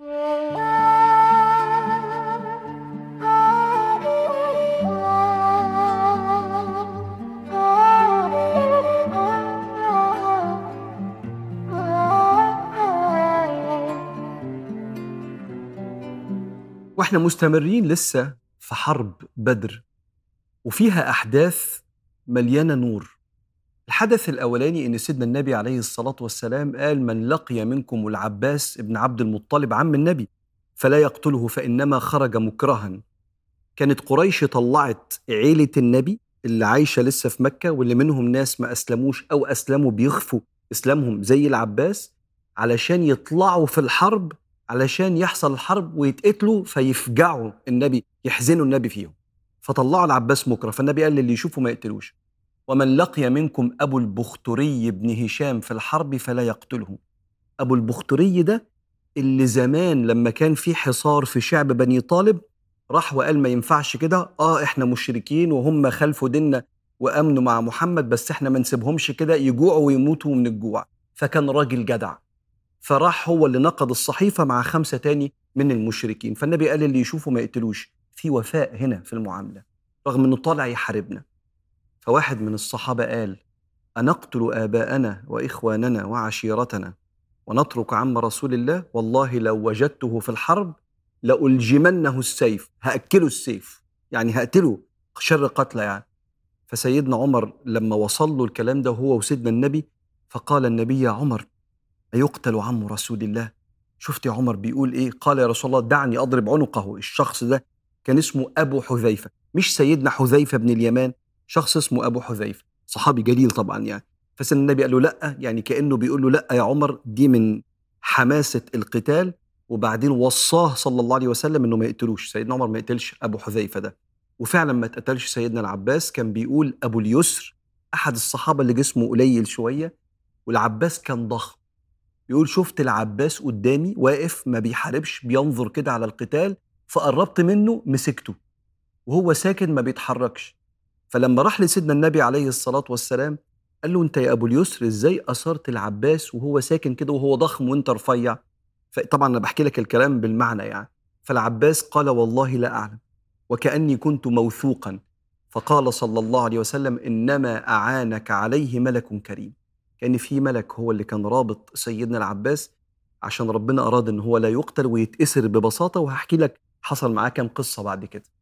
وإحنا مستمرين لسه في حرب بدر وفيها أحداث مليانة نور. الحدث الأولاني إن سيدنا النبي عليه الصلاة والسلام قال من لقي منكم العباس ابن عبد المطلب عم النبي فلا يقتله فإنما خرج مكرها. كانت قريش طلعت عيلة النبي اللي عايشة لسه في مكة واللي منهم ناس ما أسلموش أو أسلموا بيخفوا إسلامهم زي العباس علشان يطلعوا في الحرب علشان يحصل الحرب ويتقتلوا فيفجعوا النبي يحزنوا النبي فيهم. فطلعوا العباس مكره فالنبي قال للي يشوفوا ما يقتلوش. ومن لقي منكم أبو البختري بن هشام في الحرب فلا يقتله. أبو البختري ده اللي زمان لما كان في حصار في شعب بني طالب راح وقال ما ينفعش كده آه إحنا مشركين وهم خلفوا ديننا وامنوا مع محمد بس إحنا ما نسيبهمش كده يجوعوا ويموتوا من الجوع. فكان راجل جدع. فراح هو اللي نقض الصحيفة مع خمسة تاني من المشركين. فالنبي قال اللي يشوفه ما يقتلوش. في وفاء هنا في المعاملة رغم إنه طالع يحاربنا. فواحد من الصحابة قال أنقتل آباءنا وإخواننا وعشيرتنا ونترك عم رسول الله؟ والله لو وجدته في الحرب لألجمنه السيف. هأكله السيف. يعني هقتله شر قتلى يعني. فسيدنا عمر لما وصل له الكلام ده هو وسيدنا النبي فقال النبي يا عمر أيقتل عم رسول الله؟ شفت يا عمر بيقول إيه؟ قال يا رسول الله دعني أضرب عنقه. الشخص ده كان اسمه أبو حذيفة مش سيدنا حذيفة بن اليمان. شخص اسمه أبو حذيفة صحابي جليل طبعا يعني. فسيدنا النبي قال له لأ يعني كأنه بيقول له لأ يا عمر دي من حماسة القتال وبعدين وصاه صلى الله عليه وسلم إنه ما يقتلوش. سيدنا عمر ما يقتلش أبو حذيفة ده. وفعلا ما اتقتلش سيدنا العباس كان بيقول أبو اليسر أحد الصحابة اللي جسمه قليل شوية والعباس كان ضخم. يقول شفت العباس قدامي واقف ما بيحاربش بينظر كده على القتال فقربت منه مسكته وهو ساكن ما بيتحركش. فلما راح لسيدنا النبي عليه الصلاة والسلام قال له أنت يا أبو اليسر إزاي أثرت العباس وهو ساكن كده وهو ضخم وأنت رفيع؟ فطبعا أنا بحكي لك الكلام بالمعنى يعني. فالعباس قال والله لا أعلم وكأني كنت موثوقا. فقال صلى الله عليه وسلم إنما أعانك عليه ملك كريم. كأن في ملك هو اللي كان رابط سيدنا العباس عشان ربنا أراد إن هو لا يقتل ويتأسر ببساطة وهحكي لك حصل معاه كام قصة بعد كده.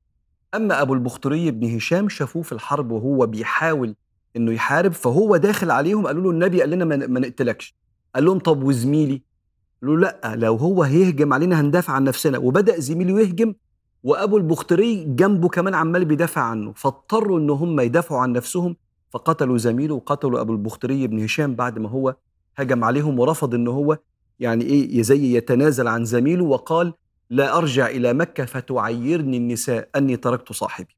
أما أبو البختري بن هشام شافوه في الحرب وهو بيحاول إنه يحارب فهو داخل عليهم قالوا له النبي قال لنا ما نقتلكش. قال لهم طب وزميلي؟ قالوا لأ لو هو هيهجم علينا هندافع عن نفسنا. وبدأ زميله يهجم وأبو البختري جنبه كمان عمال بيدافع عنه. فاضطروا إن هم يدافعوا عن نفسهم فقتلوا زميله وقتلوا أبو البختري بن هشام بعد ما هو هجم عليهم ورفض إن هو يعني إيه زي يتنازل عن زميله وقال لا أرجع إلى مكة فتعيرني النساء أني تركت صاحبي.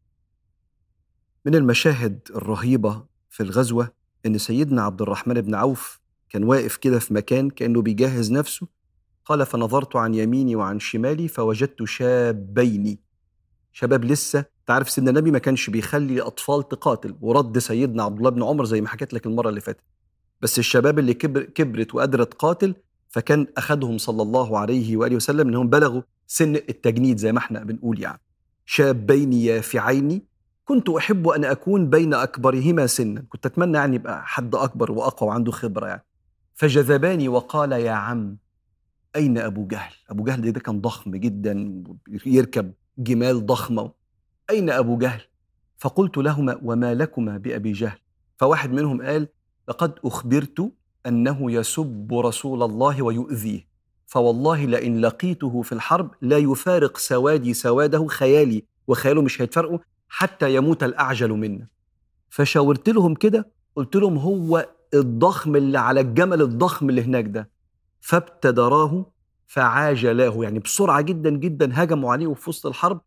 من المشاهد الرهيبة في الغزوة إن سيدنا عبد الرحمن بن عوف كان واقف كده في مكان كأنه بيجهز نفسه قال فنظرت عن يميني وعن شمالي فوجدت شابين شباب لسه تعرف سيدنا النبي ما كانش بيخلي أطفال تقاتل ورد سيدنا عبد الله بن عمر زي ما حكيت لك المرة اللي فاتت بس الشباب اللي كبر كبرت وقدرت تقاتل فكان اخذهم صلى الله عليه وآله وسلم إنهم بلغوا سن التجنيد زي ما إحنا بنقول يعني شابين يافعين كنت أحب أن أكون بين أكبرهما سنا كنت أتمنى يعني يبقى حد أكبر وأقوى وعنده خبرة يعني فجذباني وقال يا عم أين أبو جهل؟ أبو جهل ده كان ضخم جدا يركب جمال ضخمة أين أبو جهل؟ فقلت لهما وما لكما بأبي جهل؟ فواحد منهم قال لقد أخبرت أنه يسب رسول الله ويؤذيه فوالله لئن لقيته في الحرب لا يفارق سوادي سواده خيالي وخياله مش هيتفرقوا حتى يموت الأعجل منا. فشاورت لهم كده قلت لهم هو الضخم اللي على الجمل الضخم اللي هناك ده. فابتدراه فعاجلاه يعني بسرعة جدا جدا هجموا عليه وفي وسط الحرب.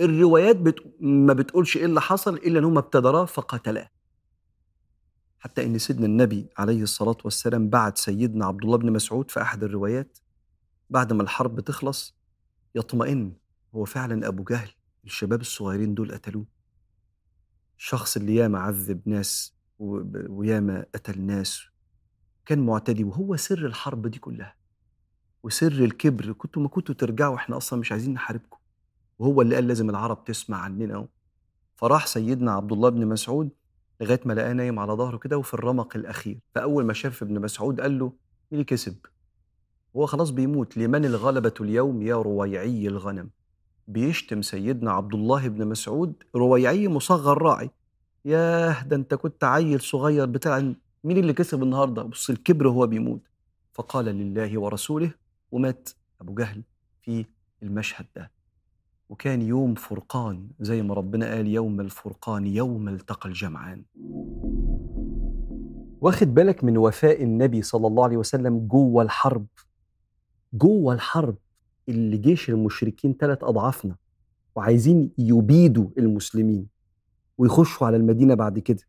الروايات بت... ما بتقولش إيه اللي حصل إلا إن هم ابتدراه فقتلاه. حتى إن سيدنا النبي عليه الصلاة والسلام بعت سيدنا عبد الله بن مسعود في أحد الروايات بعد ما الحرب تخلص يطمئن هو فعلا أبو جهل الشباب الصغيرين دول قتلوه. الشخص اللي ياما عذب ناس وياما قتل ناس كان معتدي وهو سر الحرب دي كلها. وسر الكبر كنتوا ما كنتوا ترجعوا إحنا أصلا مش عايزين نحاربكم. وهو اللي قال لازم العرب تسمع عننا فراح سيدنا عبد الله بن مسعود لغاية ما لقاه نايم على ظهره كده وفي الرمق الأخير. فأول ما شاف ابن مسعود قال له مين اللي كسب؟ هو خلاص بيموت. لمن الغلبة اليوم يا رويعي الغنم؟ بيشتم سيدنا عبد الله بن مسعود رويعي مصغر راعي. ياه ده انت كنت عيل صغير بتاع مين اللي كسب النهارده؟ بص الكبر هو بيموت. فقال لله ورسوله ومات أبو جهل في المشهد ده. وكان يوم فرقان زي ما ربنا قال يوم الفرقان يوم التقى الجمعان. واخد بالك من وفاء النبي صلى الله عليه وسلم جوه الحرب؟ جوه الحرب اللي جيش المشركين ثلاث أضعافنا وعايزين يبيدوا المسلمين ويخشوا على المدينة بعد كده.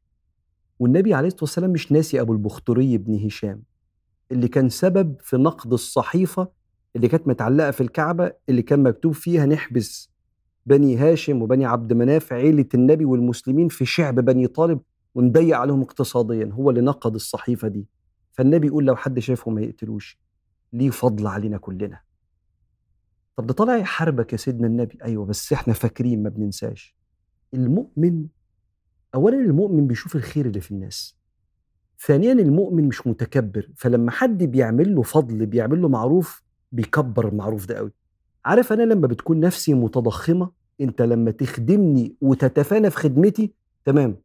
والنبي عليه الصلاة والسلام مش ناسي أبو البختري بن هشام اللي كان سبب في نقد الصحيفة اللي كانت متعلقة في الكعبة اللي كان مكتوب فيها نحبس بني هاشم وبني عبد مناف عيلة النبي والمسلمين في شعب بني طالب ونضيق عليهم اقتصاديا هو اللي نقد الصحيفة دي. فالنبي يقول لو حد شافه ما يقتلوش. ليه فضل علينا كلنا. طب ده طالع يحاربك يا سيدنا النبي. أيوه بس إحنا فاكرين ما بننساش. المؤمن اولا المؤمن بيشوف الخير اللي في الناس. ثانيا المؤمن مش متكبر. فلما حد بيعمل له فضل بيعمل له معروف بيكبر المعروف ده قوي عارف أنا لما بتكون نفسي متضخمة أنت لما تخدمني وتتفانى في خدمتي تمام.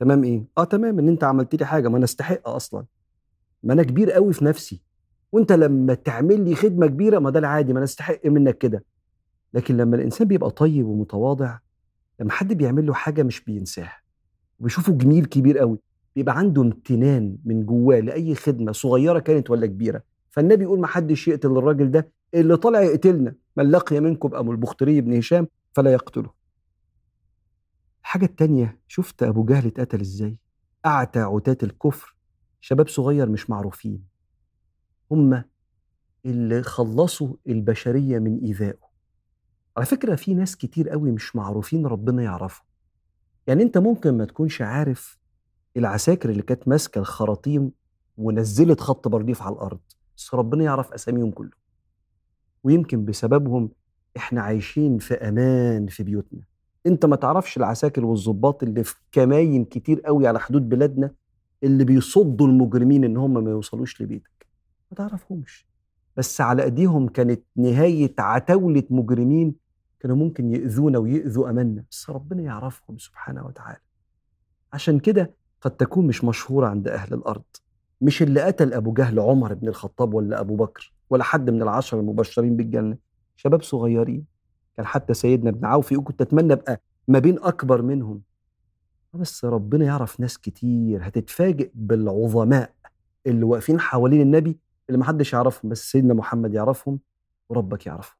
تمام إيه؟ آه تمام إن أنت عملت لي حاجة ما أنا أستحق أصلا. ما أنا كبير قوي في نفسي. وانت لما تعمل لي خدمة كبيرة ما ده العادي ما أنا أستحق منك كده. لكن لما الإنسان بيبقى طيب ومتواضع لما حد بيعمل له حاجة مش بينساها وبيشوفه جميل كبير قوي بيبقى عنده امتنان من جواه لأي خدمة صغيرة كانت ولا كبيرة. فالنبي يقول ما حدش يقتل الراجل ده اللي طلع يقتلنا. من لقي منكم ابو البختري بن هشام فلا يقتله. الحاجة التانية شفت أبو جهل اتقتل إزاي؟ اعتى عتاة الكفر شباب صغير مش معروفين. هم اللي خلصوا البشرية من إيذائه. على فكرة في ناس كتير قوي مش معروفين ربنا يعرفهم. يعني أنت ممكن ما تكونش عارف العساكر اللي كانت ماسكة الخراطيم ونزلت خط برديف على الأرض بس ربنا يعرف أساميهم كلهم. ويمكن بسببهم إحنا عايشين في أمان في بيوتنا. أنت ما تعرفش العساكر والظباط اللي في كماين كتير قوي على حدود بلادنا اللي بيصدوا المجرمين إن هم ما يوصلوش لبيتك. ما تعرفهمش. بس على إيديهم كانت نهاية عتاولة مجرمين كانوا ممكن يؤذونا ويؤذوا أماننا بس ربنا يعرفهم سبحانه وتعالى. عشان كده قد تكون مش مشهورة عند أهل الأرض. مش اللي قتل أبو جهل عمر بن الخطاب ولا أبو بكر ولا حد من العشر المبشرين بالجنة. شباب صغيرين. كان حتى سيدنا ابن عوف يقول كنت أتمنى أبقى ما بين أكبر منهم. بس ربنا يعرف ناس كتير هتتفاجئ بالعظماء اللي واقفين حوالين النبي اللي محدش يعرفهم بس سيدنا محمد يعرفهم وربك يعرفهم.